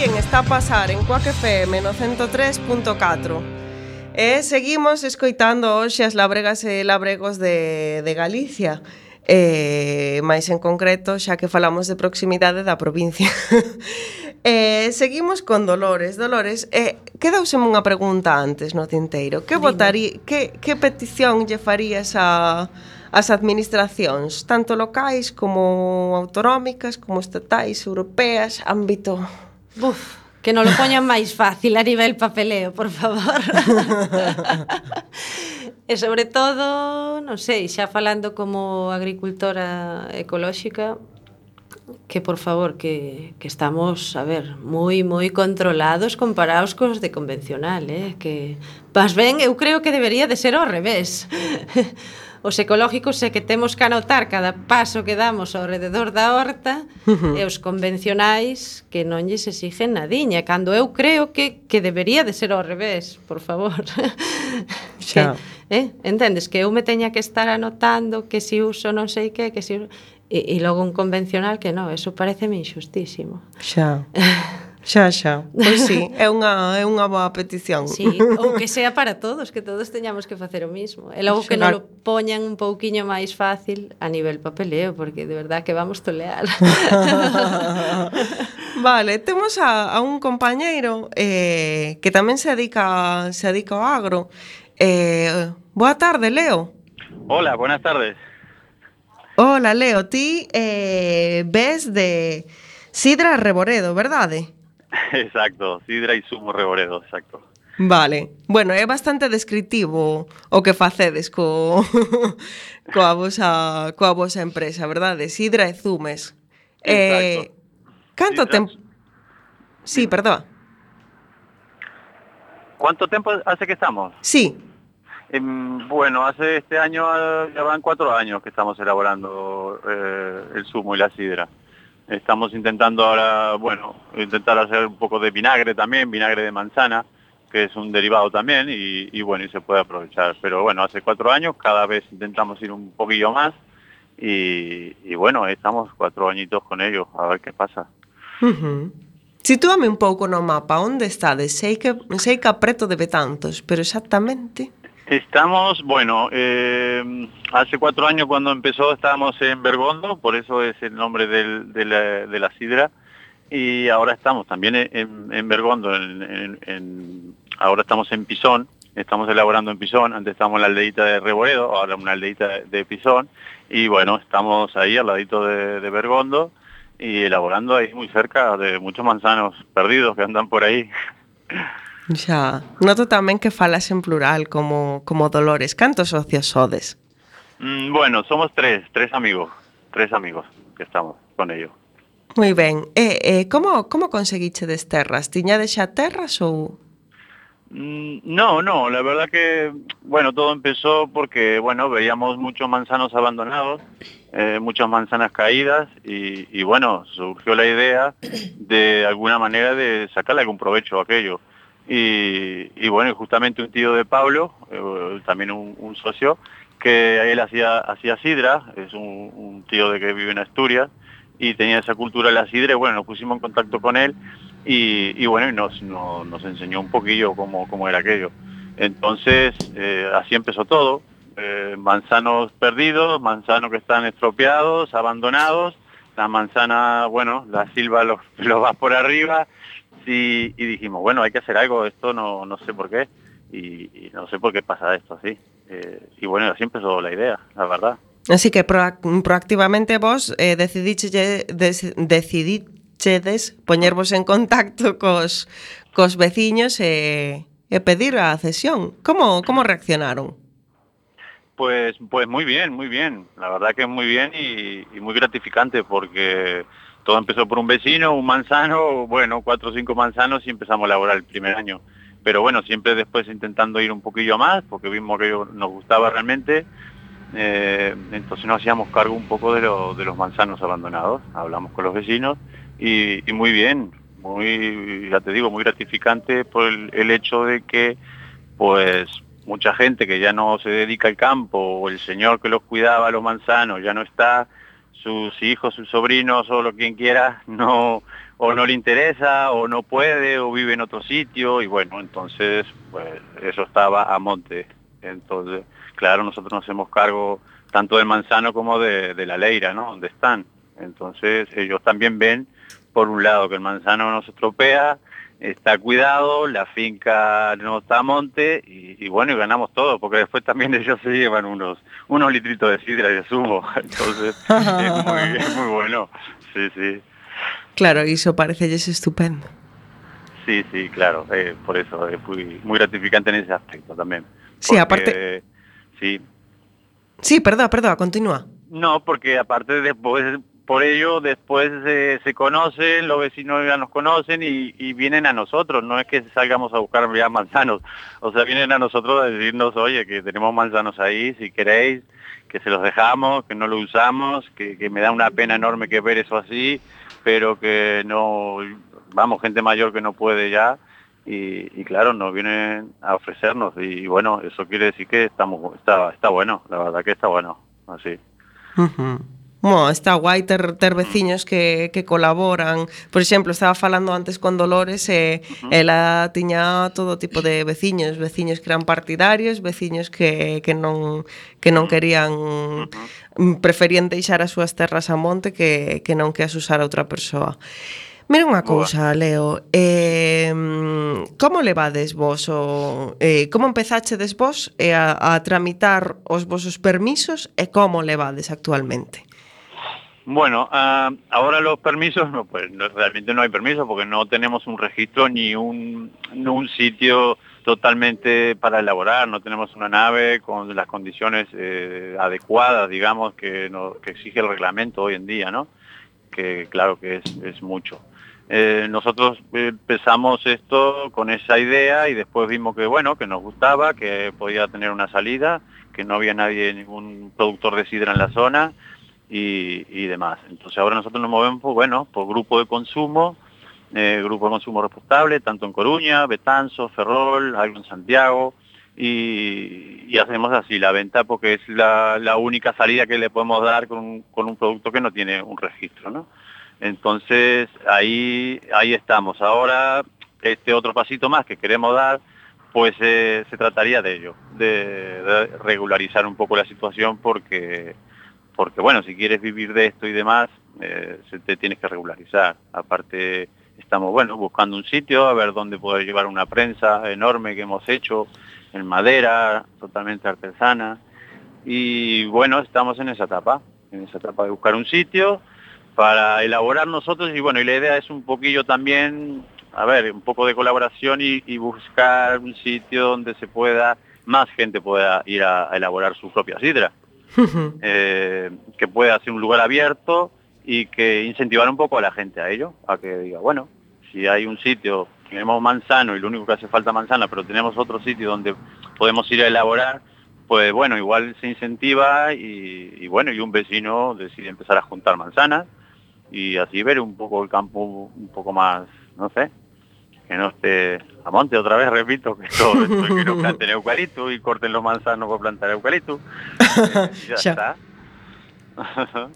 aquí en Está a Pasar en Coac FM no 103.4 E seguimos escoitando hoxe as labregas e labregos de, de Galicia. Eh, máis en concreto xa que falamos de proximidade da provincia. [laughs] Eh, seguimos con Dolores. Dolores, eh, quedauseme unha pregunta antes no tinteiro. Que, votarí, que, que petición lle farías a, as administracións, tanto locais como autonómicas, como estatais, europeas, ámbito Buf, que non lo poñan máis fácil a nivel papeleo, por favor. [laughs] e sobre todo, non sei, xa falando como agricultora ecolóxica, que por favor, que, que estamos, a ver, moi moi controlados comparados cos de convencional, eh? que vas ben, eu creo que debería de ser ao revés. [laughs] os ecológicos é que temos que anotar cada paso que damos ao rededor da horta e os convencionais que non lles exigen nadiña, cando eu creo que, que debería de ser ao revés, por favor. [laughs] Xa. que, eh, entendes? Que eu me teña que estar anotando que si uso non sei que, que si... E, e logo un convencional que non, eso parece injustísimo. Xa. [laughs] Xa, xa. Pois sí, é unha, é unha boa petición. Sí, ou que sea para todos, que todos teñamos que facer o mismo. E logo que non poñan un pouquiño máis fácil a nivel papeleo, porque de verdad que vamos tolear. [laughs] vale, temos a, a un compañeiro eh, que tamén se dedica, se dedica ao agro. Eh, boa tarde, Leo. Hola, buenas tardes. Hola, Leo. Ti eh, ves de Sidra Reboredo, verdade? [laughs] Exacto, sidra e zumo reboredo, exacto. Vale. Bueno, é bastante descriptivo o que facedes co [laughs] coa vosa coa vosa empresa, verdade? Sidra e zumes. Eh, exacto. Eh, canto sidra... tempo Sí, perdón. ¿Cuánto tiempo hace que estamos? Sí. Eh, bueno, hace este año ya van cuatro años que estamos elaborando eh, el zumo y la sidra. Estamos intentando ahora, bueno, intentar hacer un poco de vinagre también, vinagre de manzana, que es un derivado también, y, bueno, y se puede aprovechar. Pero bueno, hace cuatro años cada vez intentamos ir un poquillo más, y, bueno, estamos cuatro añitos con ellos, a ver qué pasa. Sitúame un pouco no mapa, onde estades? Sei que, sei que de Betantos, pero exactamente... Estamos, bueno, eh, hace cuatro años cuando empezó estábamos en Bergondo, por eso es el nombre de, la, sidra, y ahora estamos también en, Bergondo, ahora estamos en Pisón, estamos elaborando en Pisón, antes estábamos en la aldeita de Reboredo, ahora una aldeita de, Pisón, y bueno, estamos ahí al ladito de Bergondo y elaborando ahí muy cerca de muchos manzanos perdidos que andan por ahí. [laughs] Xa, noto tamén que falas en plural como, como Dolores. Cantos socios sodes? Mm, bueno, somos tres, tres amigos, tres amigos que estamos con ellos. Moi ben. E, e como, como conseguichedes terras? Tiñades xa terras ou... No, no, la verdad que, bueno, todo empezó porque, bueno, veíamos muchos manzanos abandonados, eh, muchas manzanas caídas y, y, bueno, surgió la idea de alguna manera de sacarle algún provecho a aquello. Y, bueno, justamente un tío de Pablo, eh, también un, socio, que él hacía, hacía sidra, es un, tío de que vive en Asturias, y tenía esa cultura de la sidra, y bueno, nos pusimos en contacto con él y, bueno, nos, nos enseñó un poquillo cómo, cómo era aquello. Entonces, eh, así empezó todo. Eh, manzanos perdidos, manzanos que están estropeados, abandonados. La manzana, bueno, la silva los, [laughs] los va por arriba. Y, y dijimos, bueno, hay que hacer algo, esto no, no sé por qué. Y, y no sé por qué pasa esto así. Eh, y bueno, así empezó la idea, la verdad. Así que proac proactivamente vos eh, decidiche, des, decidichedes poñervos en contacto cos, cos veciños e, e pedir a cesión. Como, como reaccionaron? Pues, pues muy bien, muy bien. La verdad que muy bien y, y, muy gratificante porque todo empezó por un vecino, un manzano, bueno, cuatro o cinco manzanos y empezamos a elaborar el primer año. Pero bueno, siempre después intentando ir un poquillo más porque vimos que nos gustaba realmente eh, entonces nos hacíamos cargo un poco de, lo, de, los manzanos abandonados, hablamos con los vecinos y, y, muy bien, muy, ya te digo, muy gratificante por el, el, hecho de que pues mucha gente que ya no se dedica al campo o el señor que los cuidaba los manzanos ya no está, sus hijos, sus sobrinos o lo quien quiera no o no le interesa o no puede o vive en otro sitio y bueno, entonces pues eso estaba a monte. Entonces, claro, nosotros nos hacemos cargo tanto del manzano como de, la leira, ¿no? Donde están. Entonces, ellos también ven, por un lado, que el manzano no se estropea, está cuidado, la finca no está a monte y, y bueno, y ganamos todo, porque después también ellos se llevan unos unos litritos de sidra y de zumo. [laughs] Entonces, es, muy, es muy bueno. Sí, sí. Claro, y eso parece estupendo. Sí, sí, claro, eh, por eso es muy, muy gratificante en ese aspecto también. Sí, aparte... Sí. Sí, perdón, perdón, continúa. No, porque aparte después, por ello, después eh, se conocen, los vecinos ya nos conocen y, vienen a nosotros, no es que salgamos a buscar ya manzanos, o sea, vienen a nosotros a decirnos, oye, que tenemos manzanos ahí, si queréis, que se los dejamos, que no lo usamos, que, que me da una pena enorme que ver eso así, pero que no, vamos, gente mayor que no puede ya, y, claro, nos vienen a ofrecernos. Y, bueno, eso quiere decir que estamos está, está bueno, la verdad que está bueno, así. Mo, está guai ter, ter veciños que, que colaboran. Por exemplo, estaba falando antes con Dolores e uh -huh. ela tiña todo tipo de veciños, veciños que eran partidarios, veciños que, que non que non querían uh -huh. Mm, preferían deixar as súas terras a monte que, que non que as usar a outra persoa. Mira unha cousa, Leo, eh, como levades vos o, eh, como empezachedes vos eh, a, a tramitar os vosos permisos e como levades actualmente? Bueno, uh, ahora los permisos, no, pues realmente no hay permiso porque no tenemos un registro ni un, sitio totalmente para elaborar, no tenemos una nave con las condiciones eh, adecuadas, digamos, que, exige el reglamento hoy en día, ¿no? Que claro que es, mucho. Eh, nosotros empezamos esto con esa idea y después vimos que bueno, que nos gustaba, que podía tener una salida, que no había nadie, ningún productor de sidra en la zona y, demás. Entonces ahora nosotros nos movemos, pues, bueno, por grupo de consumo, eh, grupo de consumo responsable, tanto en Coruña, Betanzo, Ferrol, algo en Santiago, y, hacemos así la venta porque es la, única salida que le podemos dar con, con un producto que no tiene un registro, ¿no? Entonces, ahí, ahí estamos. Ahora, este otro pasito más que queremos dar, pues eh, se trataría de ello, de, regularizar un poco la situación porque, porque, bueno, si quieres vivir de esto y demás, eh, te tienes que regularizar. Aparte, estamos, bueno, buscando un sitio, a ver dónde poder llevar una prensa enorme que hemos hecho en madera, totalmente artesana. Y bueno, estamos en esa etapa, en esa etapa de buscar un sitio, para elaborar nosotros y bueno, y la idea es un poquillo también, a ver, un poco de colaboración y, y buscar un sitio donde se pueda, más gente pueda ir a, a elaborar su propia sidra, eh, que pueda ser un lugar abierto y que incentivar un poco a la gente a ello, a que diga, bueno, si hay un sitio, tenemos manzano y lo único que hace falta manzana, pero tenemos otro sitio donde podemos ir a elaborar, pues bueno, igual se incentiva y, y bueno, y un vecino decide empezar a juntar manzanas y así ver un poco el campo un poco más, no sé, que no esté a monte otra vez, repito, que todo esto, que no planten eucalipto y corten los manzanos para plantar eucalipto. [laughs] Eh, ya, ya, está. [laughs]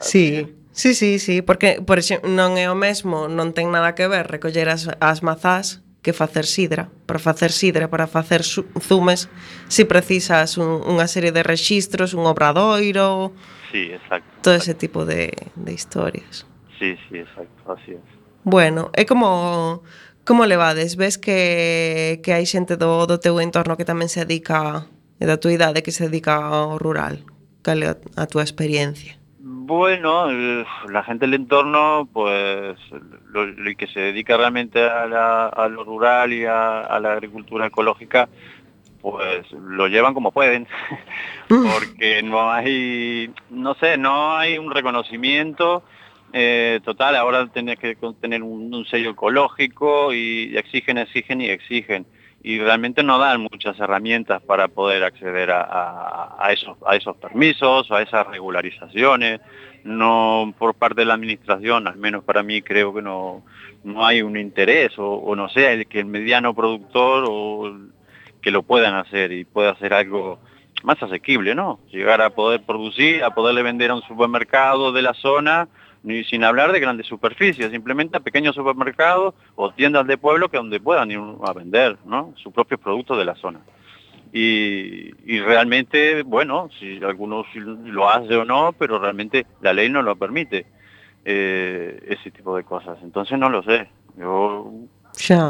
sí. Sí, sí, sí, porque por exemplo, non é o mesmo, non ten nada que ver recoller as, as mazás que facer sidra. Para facer sidra, para facer zumes, si precisas un, unha serie de rexistros, un obradoiro... Sí, exacto. Todo exacto. ese tipo de, de historias. Sí, sí, exacto, así es. Bueno, é como como levades? Ves que, que hai xente do, do teu entorno que tamén se dedica e da tua idade que se dedica ao rural? Cal é a, túa experiencia? Bueno, la gente del entorno, pues lo, lo que se dedica realmente a, la- a lo rural y a, a la agricultura ecológica, pues lo llevan como pueden, [laughs] porque no hay, no sé, no hay un reconocimiento eh, total. Ahora tenés que tener un, sello ecológico y exigen, exigen y exigen. Y realmente no dan muchas herramientas para poder acceder a esos, a esos permisos, a esas regularizaciones. No por parte de la administración, al menos para mí creo que no, no hay un interés o, o no sé, el que el mediano productor o que lo puedan hacer y pueda hacer algo más asequible, ¿no? Llegar a poder producir, a poderle vender a un supermercado de la zona, ni sin hablar de grandes superficies, simplemente a pequeños supermercados o tiendas de pueblo que donde puedan ir a vender, ¿no? Sus propios productos de la zona. Y, y realmente, bueno, si algunos lo hace o no, pero realmente la ley no lo permite, eh, ese tipo de cosas. Entonces no lo sé. Yo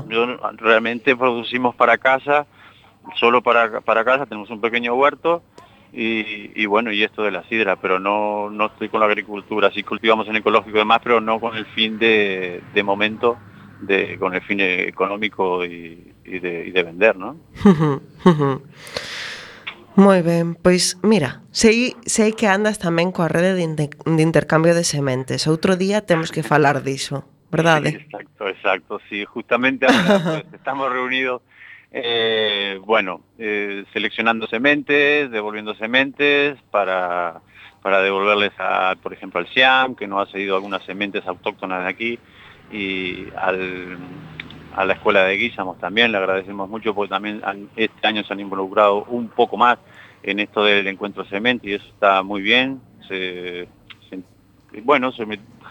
yo realmente producimos para casa, solo para, para casa, tenemos un pequeño huerto y, y bueno, y esto de la sidra, pero no, no estoy con la agricultura, sí cultivamos en ecológico y demás, pero no con el fin de, de momento, de, con el fin económico y, y de, y de vender, ¿no? Moi ben, pois mira, sei, sei que andas tamén coa rede de, inte- de intercambio de sementes. Outro día temos que falar diso, verdade? Exacto, exacto, sí, justamente ahora pues, estamos reunidos, eh, bueno, eh, seleccionando sementes, devolviendo sementes para, para devolverles, a, por ejemplo, al SIAM, que nos ha cedido algunas sementes autóctonas de aquí, y a la escuela de Guisamos también, le agradecemos mucho porque también este año se han involucrado un poco más en esto del encuentro semente y eso está muy bien. Bueno,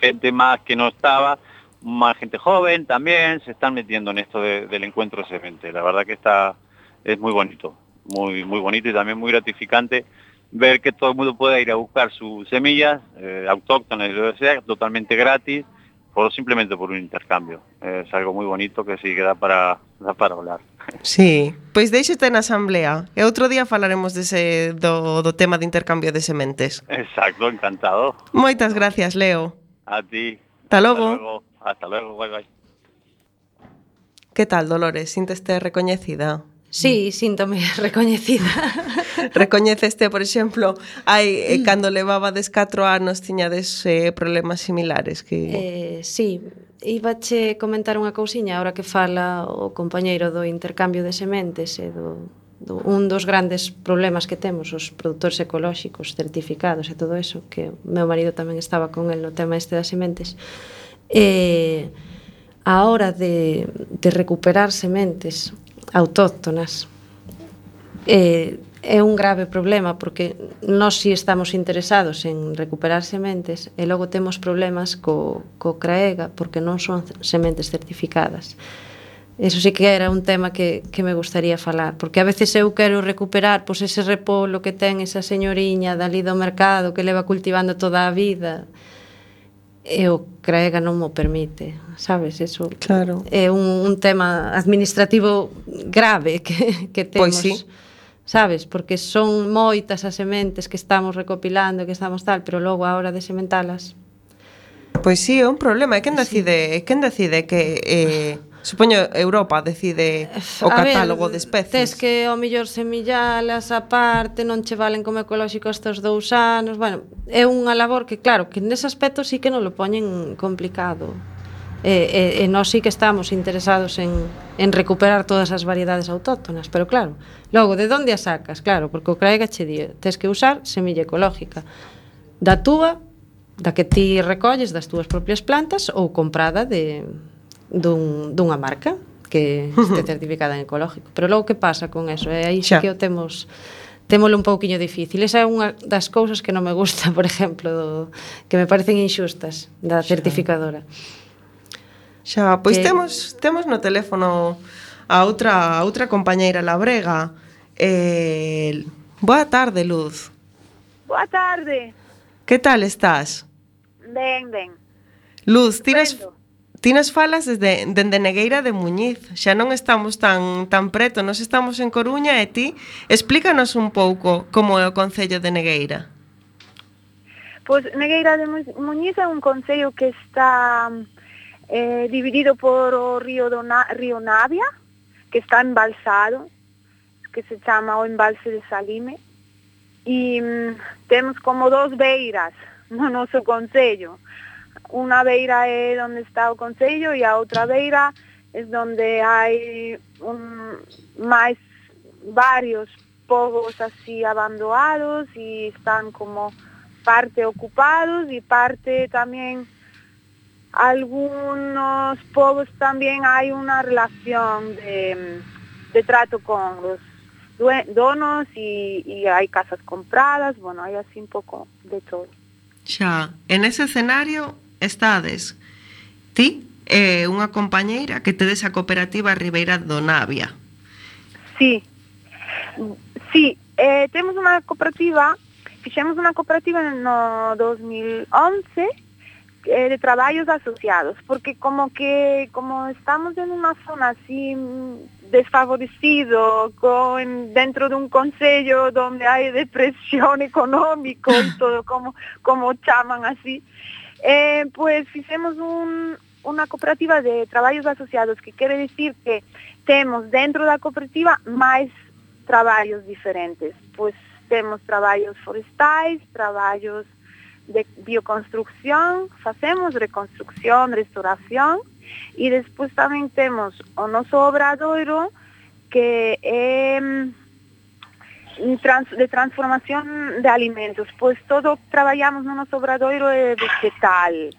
gente más que no estaba, más gente joven también se están metiendo en esto de- del encuentro semente. La verdad que está es muy bonito, muy muy bonito y también muy gratificante ver que todo el mundo pueda ir a buscar sus semillas eh, autóctonas, lo que sea, totalmente gratis, por simplemente por un intercambio. Es algo muy bonito que sí que da para, da para hablar. Sí, pois deixete na asamblea e outro día falaremos dese, do, do tema de intercambio de sementes. Exacto, encantado. Moitas gracias, Leo. A ti. Hasta Hasta logo. Hasta luego, bye bye. Que tal, Dolores? Sinteste recoñecida? Sí, síntome [laughs] recoñecida. Recoñeceste, por exemplo, hai eh, mm. cando levaba des 4 anos tiñades eh, problemas similares que eh, sí, ibache comentar unha cousiña agora que fala o compañeiro do intercambio de sementes e do, do un dos grandes problemas que temos os produtores ecolóxicos certificados e todo eso que o meu marido tamén estaba con el no tema este das sementes. Eh, e a hora de, de recuperar sementes autóctonas eh, é un grave problema porque nós si estamos interesados en recuperar sementes e logo temos problemas co, co CRAEGA porque non son sementes certificadas. Eso sí que era un tema que, que me gustaría falar, porque a veces eu quero recuperar pois, ese repolo que ten esa señoriña dali do mercado que leva cultivando toda a vida, e o CRAEGA non mo permite, sabes, eso claro. é un, un tema administrativo grave que, que temos. Pois sí. Sabes, porque son moitas as sementes que estamos recopilando, que estamos tal, pero logo a hora de sementalas Pois sí, é un problema, é quen pois decide, é quen decide que eh, Supoño Europa decide o catálogo a ver, de especies. Tes que o millor semillalas aparte, non che valen como ecolóxico estes dous anos. Bueno, é unha labor que claro, que nese aspecto sí que non lo poñen complicado. E, e, e nós sí que estamos interesados en, en recuperar todas as variedades autóctonas, pero claro, logo, de onde as sacas? Claro, porque o Craega che di, tes que usar semilla ecolóxica da túa, da que ti recolles das túas propias plantas ou comprada de, dun, dunha marca que [laughs] este certificada en ecológico. Pero logo que pasa con eso? E aí xa que o temos témolo un pouquiño difícil. Esa é unha das cousas que non me gusta, [laughs] por exemplo, do, que me parecen inxustas da certificadora. Xa, pois que... temos temos no teléfono a outra a outra compañeira Labrega. Eh, boa tarde, Luz. Boa tarde. Que tal estás? Ben, ben. Luz, tiras Estupendo. Tinas falas desde, dende Negueira de Muñiz, xa non estamos tan, tan preto, nos estamos en Coruña e ti explícanos un pouco como é o Concello de Negueira. Pois Negueira de Muñiz é un concello que está eh, dividido por o río, do Na, río Navia, que está embalsado, que se chama o embalse de Salime, e mm, temos como dos beiras no noso concello Unha beira é onde está o concello e a outra beira é onde hai un, varios povos así abandonados e están como parte ocupados y parte también algunos povos también hay una relación de, de trato con los donos y, y hay casas compradas, bueno, hay así un poco de todo. Xa, en ese escenario estades ti e unha compañeira que tedes a cooperativa Ribeira do Navia. Sí, sí, eh, temos unha cooperativa, fixemos unha cooperativa no 2011 eh, de traballos asociados, porque como que como estamos en unha zona así desfavorecido, con, dentro dun concello donde hai depresión [laughs] económico e todo, como, como chaman así, eh, Eh, pois fixemos un, unha cooperativa de traballos asociados, que quere dicir que temos dentro da cooperativa máis traballos diferentes. Pois temos traballos forestais, traballos de bioconstrucción, facemos reconstrucción, restauración, e despois tamén temos o noso obradoiro que é... Eh, trans, de transformación de alimentos, pues todo trabajamos en un obradoiro vegetal.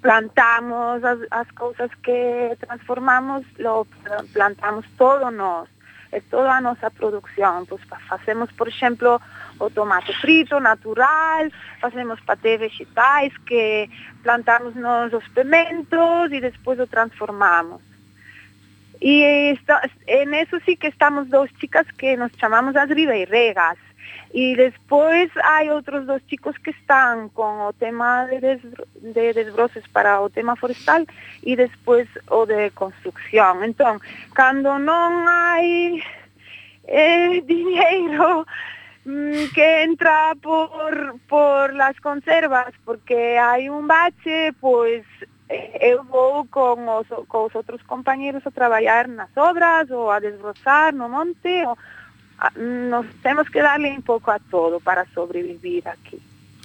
Plantamos as, as cousas que transformamos, lo plantamos todo nos. É toda a nosa producción. Pois facemos, por exemplo, o tomate frito natural, facemos paté vegetais que plantamos nos os pimentos e despois o transformamos. Y eh, esto, en eso sí que estamos dos chicas que nos llamamos as Ribeiregas. Y después hay otros dos chicos que están con o tema de, des, de desbroces para o tema forestal y después o de construcción. Entón, cando non hai eh, [laughs] dinheiro mm, que entra por, por las conservas porque hai un bache, pois eu vou con os, con os outros compañeros a traballar nas obras ou a desbrozar no monte ou, a, nos temos que darle un pouco a todo para sobrevivir aquí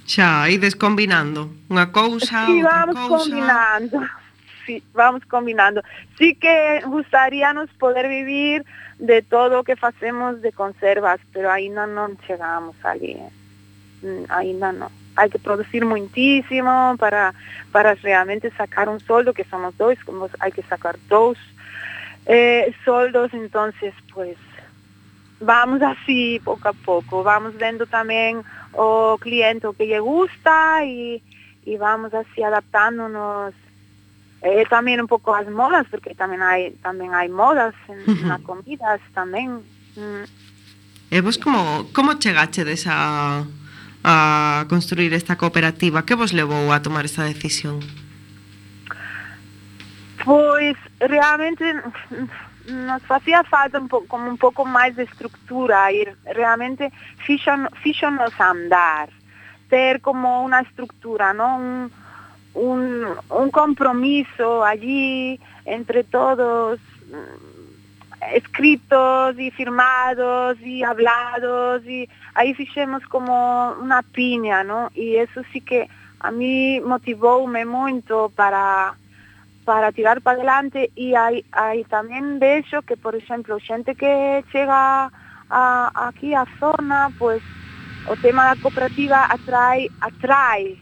Xa, ides combinando unha cousa, sí, outra vamos cousa. combinando. [laughs] Sí, vamos combinando. Sí que gustaríanos poder vivir de todo o que facemos de conservas, pero aínda non chegamos ali. Eh. Mm, aínda non hay que producir muchísimo para, para realmente sacar un sueldo, que somos dos, como hay que sacar dos eh, soldos, entonces pues vamos así poco a poco, vamos viendo también o cliente oh, que le gusta y, y vamos así adaptándonos eh, también un poco a las modas, porque también hay también hay modas en, uh -huh. las comidas también. Mm. E vos como, como chegache esa a construir esta cooperativa? Que vos levou a tomar esa decisión? Pois realmente nos facía falta un pouco, como un pouco máis de estructura e realmente fixon, fixonos andar ter como unha estructura, non? Un, un, un compromiso allí entre todos escritos y firmados y hablados y ahí hicimos como una piña, ¿no? Y eso sí que a mí motivóme mucho para, para tirar para adelante y hay, hay también de hecho que, por ejemplo, gente que llega aquí a zona, pues o tema cooperativa atrae, atrae,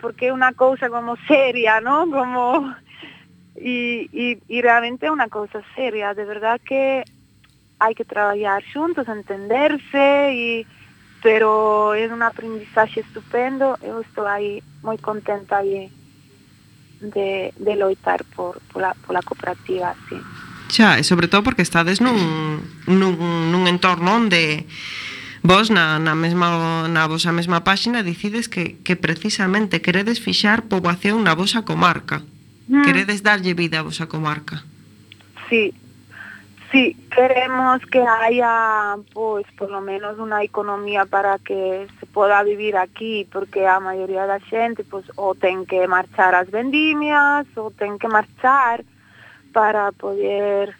porque es una cosa como seria, ¿no? Como Y, y, y realmente é una cosa seria, de verdad que hay que trabajar juntos, entenderse, y, pero es un aprendizaje estupendo, yo estoy ahí muy contenta aí de, de loitar por, por, la, por la cooperativa, sí. Xa, e sobre todo porque estades nun, nun, nun entorno onde vos na, na, mesma, na vosa mesma páxina dicides que, que precisamente queredes fixar poboación na vosa comarca. Ah. Mm. Queredes darlle vida a vosa comarca? Sí, sí, queremos que haya, pues, por lo menos una economía para que se poda vivir aquí, porque a maioría da xente, pues, ou ten que marchar ás vendimias, ou ten que marchar para poder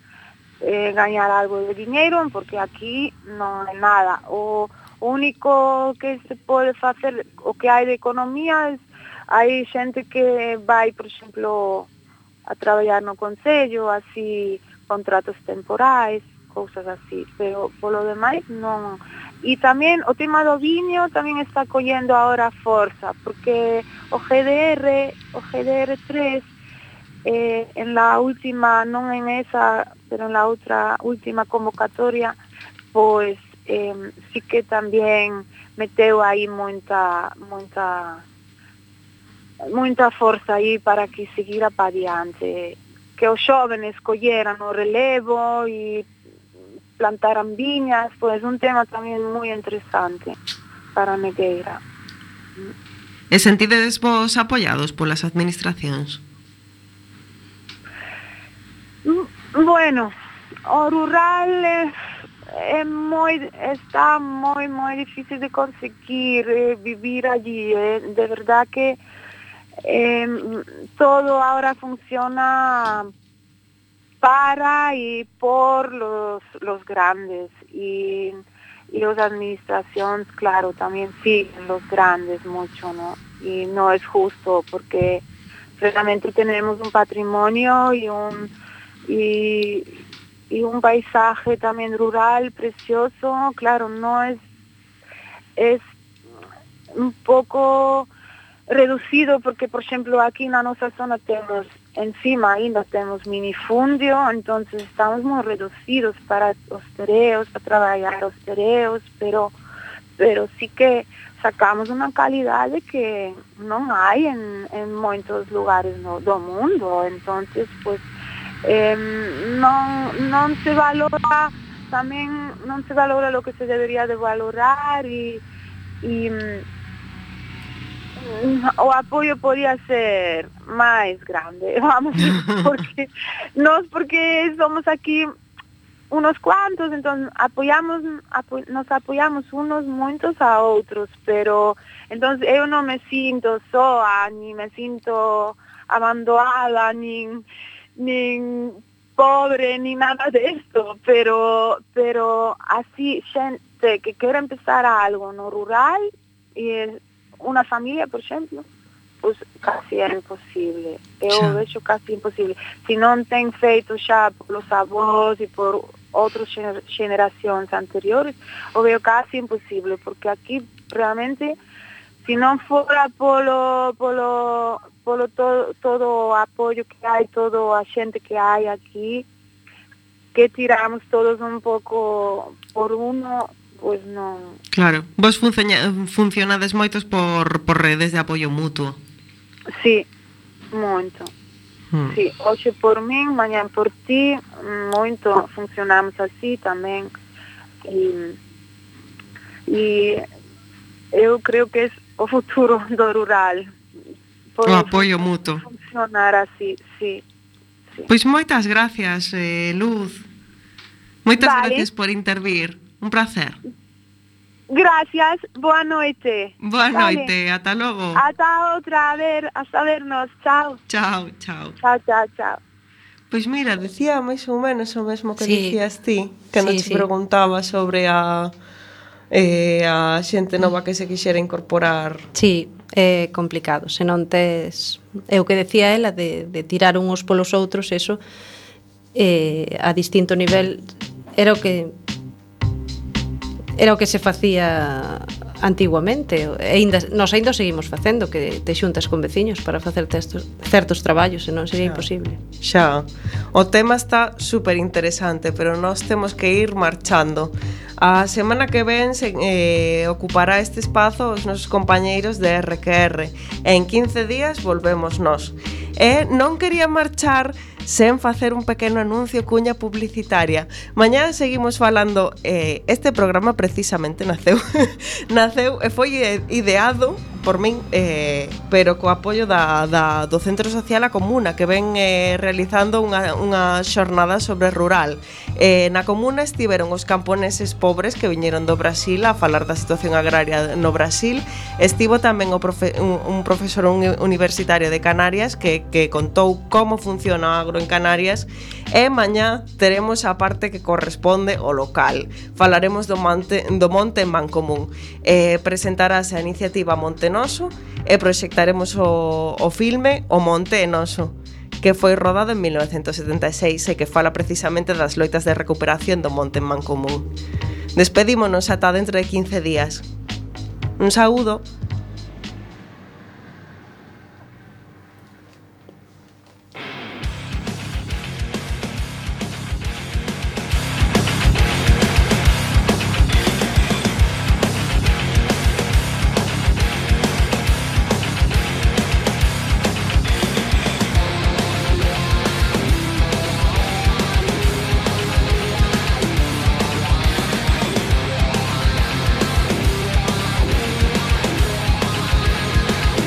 eh, gañar algo de diñeiro, porque aquí non é nada. O único que se pode facer, o que hai de economía, é hai xente que vai, por exemplo, a traballar no Concello, así contratos temporais, cousas así, pero polo demais non. E tamén o tema do viño tamén está collendo agora forza, porque o GDR, o GDR3 eh, en la última, non en esa, pero en la outra última convocatoria, pois eh, sí que tamén meteu aí moita moita moita forza aí para que seguira pa diante que os xóvenes colleran o relevo e plantaran viñas, pois un tema tamén moi interesante para a Negueira. E sentidedes vos apoiados polas administracións? Mm, bueno, o rural é, é moi, está moi, moi difícil de conseguir eh, vivir allí. Eh. De verdad que eh, todo ahora funciona para y por los los grandes. Y y las administraciones claro también siguen los grandes mucho no y no es justo porque realmente tenemos un patrimonio y un y, y un paisaje también rural precioso, claro, no es es un poco reducido porque, por exemplo, aquí na nosa zona temos, encima ainda temos minifundio, entonces estamos moi reducidos para os tereos, para traballar os tereos, pero, pero sí que sacamos unha calidade que non hai en, en moitos lugares no, do mundo, entonces, pues, eh, non, non se valora tamén non se valora lo que se debería de valorar e, e o apoio podía ser máis grande, [laughs] vamos, porque [laughs] nós porque somos aquí unos cuantos, entón apoiamos apo, nos apoiamos unos moitos a outros, pero entón eu non me sinto soa, ni me sinto abandonada, nin nin pobre, ni nada de esto, pero pero así xente que quere empezar algo no? rural e unha familia, por exemplo, pues casi é imposible. Eu xa. vexo casi imposible. Se non ten feito xa polos avós e por outras xener generacións anteriores, o veo casi imposible, porque aquí realmente se non fora polo polo polo todo, todo o apoio que hai, todo a xente que hai aquí, que tiramos todos un pouco por uno, pois non... Claro, vos funciona, funcionades moitos por, por redes de apoio mutuo. Sí, moito. Hmm. Sí, hoxe por min, mañan por ti, moito funcionamos así tamén. E, e eu creo que é o futuro [laughs] do rural. Por o pois apoio mutuo. Funcionar así, sí. sí. Pois moitas gracias, eh, Luz. Moitas vale. gracias por intervir. Un placer. Gracias, boa noite. Boa noite, ata logo. Ata outra, a ver, hasta vernos, chao. Chao, chao. Chao, chao, chao. Pois mira, dicía máis ou menos o mesmo que sí. dicías ti, que sí, non te sí. preguntaba sobre a eh, a xente nova que se quixera incorporar. Sí, é complicado, se non tes... É o que decía ela de, de tirar uns polos outros, eso, eh, a distinto nivel, era o que era o que se facía antiguamente. E ainda, nos ainda o seguimos facendo que te xuntas con veciños para facer textos, certos traballos e non sería xa, imposible. Xa. O tema está super interesante pero nós temos que ir marchando. A semana que ven se, eh, ocupará este espazo os nosos compañeiros de RQR en 15 días volvemos nós. E non quería marchar sen facer un pequeno anuncio cuña publicitaria. Mañá seguimos falando, eh, este programa precisamente naceu, [laughs] naceu e foi ideado por min eh, pero co apoio da, da, do Centro Social A Comuna que ven eh, realizando unha, unha xornada sobre rural. Eh, na comuna estiveron os camponeses pobres que viñeron do Brasil a falar da situación agraria no Brasil. Estivo tamén o profe, un, un profesor un universitario de Canarias que, que contou como funciona o agro en Canarias E mañá teremos a parte que corresponde ao local. Falaremos do, monte, do monte en Mancomún. Eh, presentarase a iniciativa Monte Noso e proxectaremos o, o filme O Monte Noso que foi rodado en 1976 e que fala precisamente das loitas de recuperación do Monte en Mancomún. Despedímonos ata dentro de 15 días. Un saúdo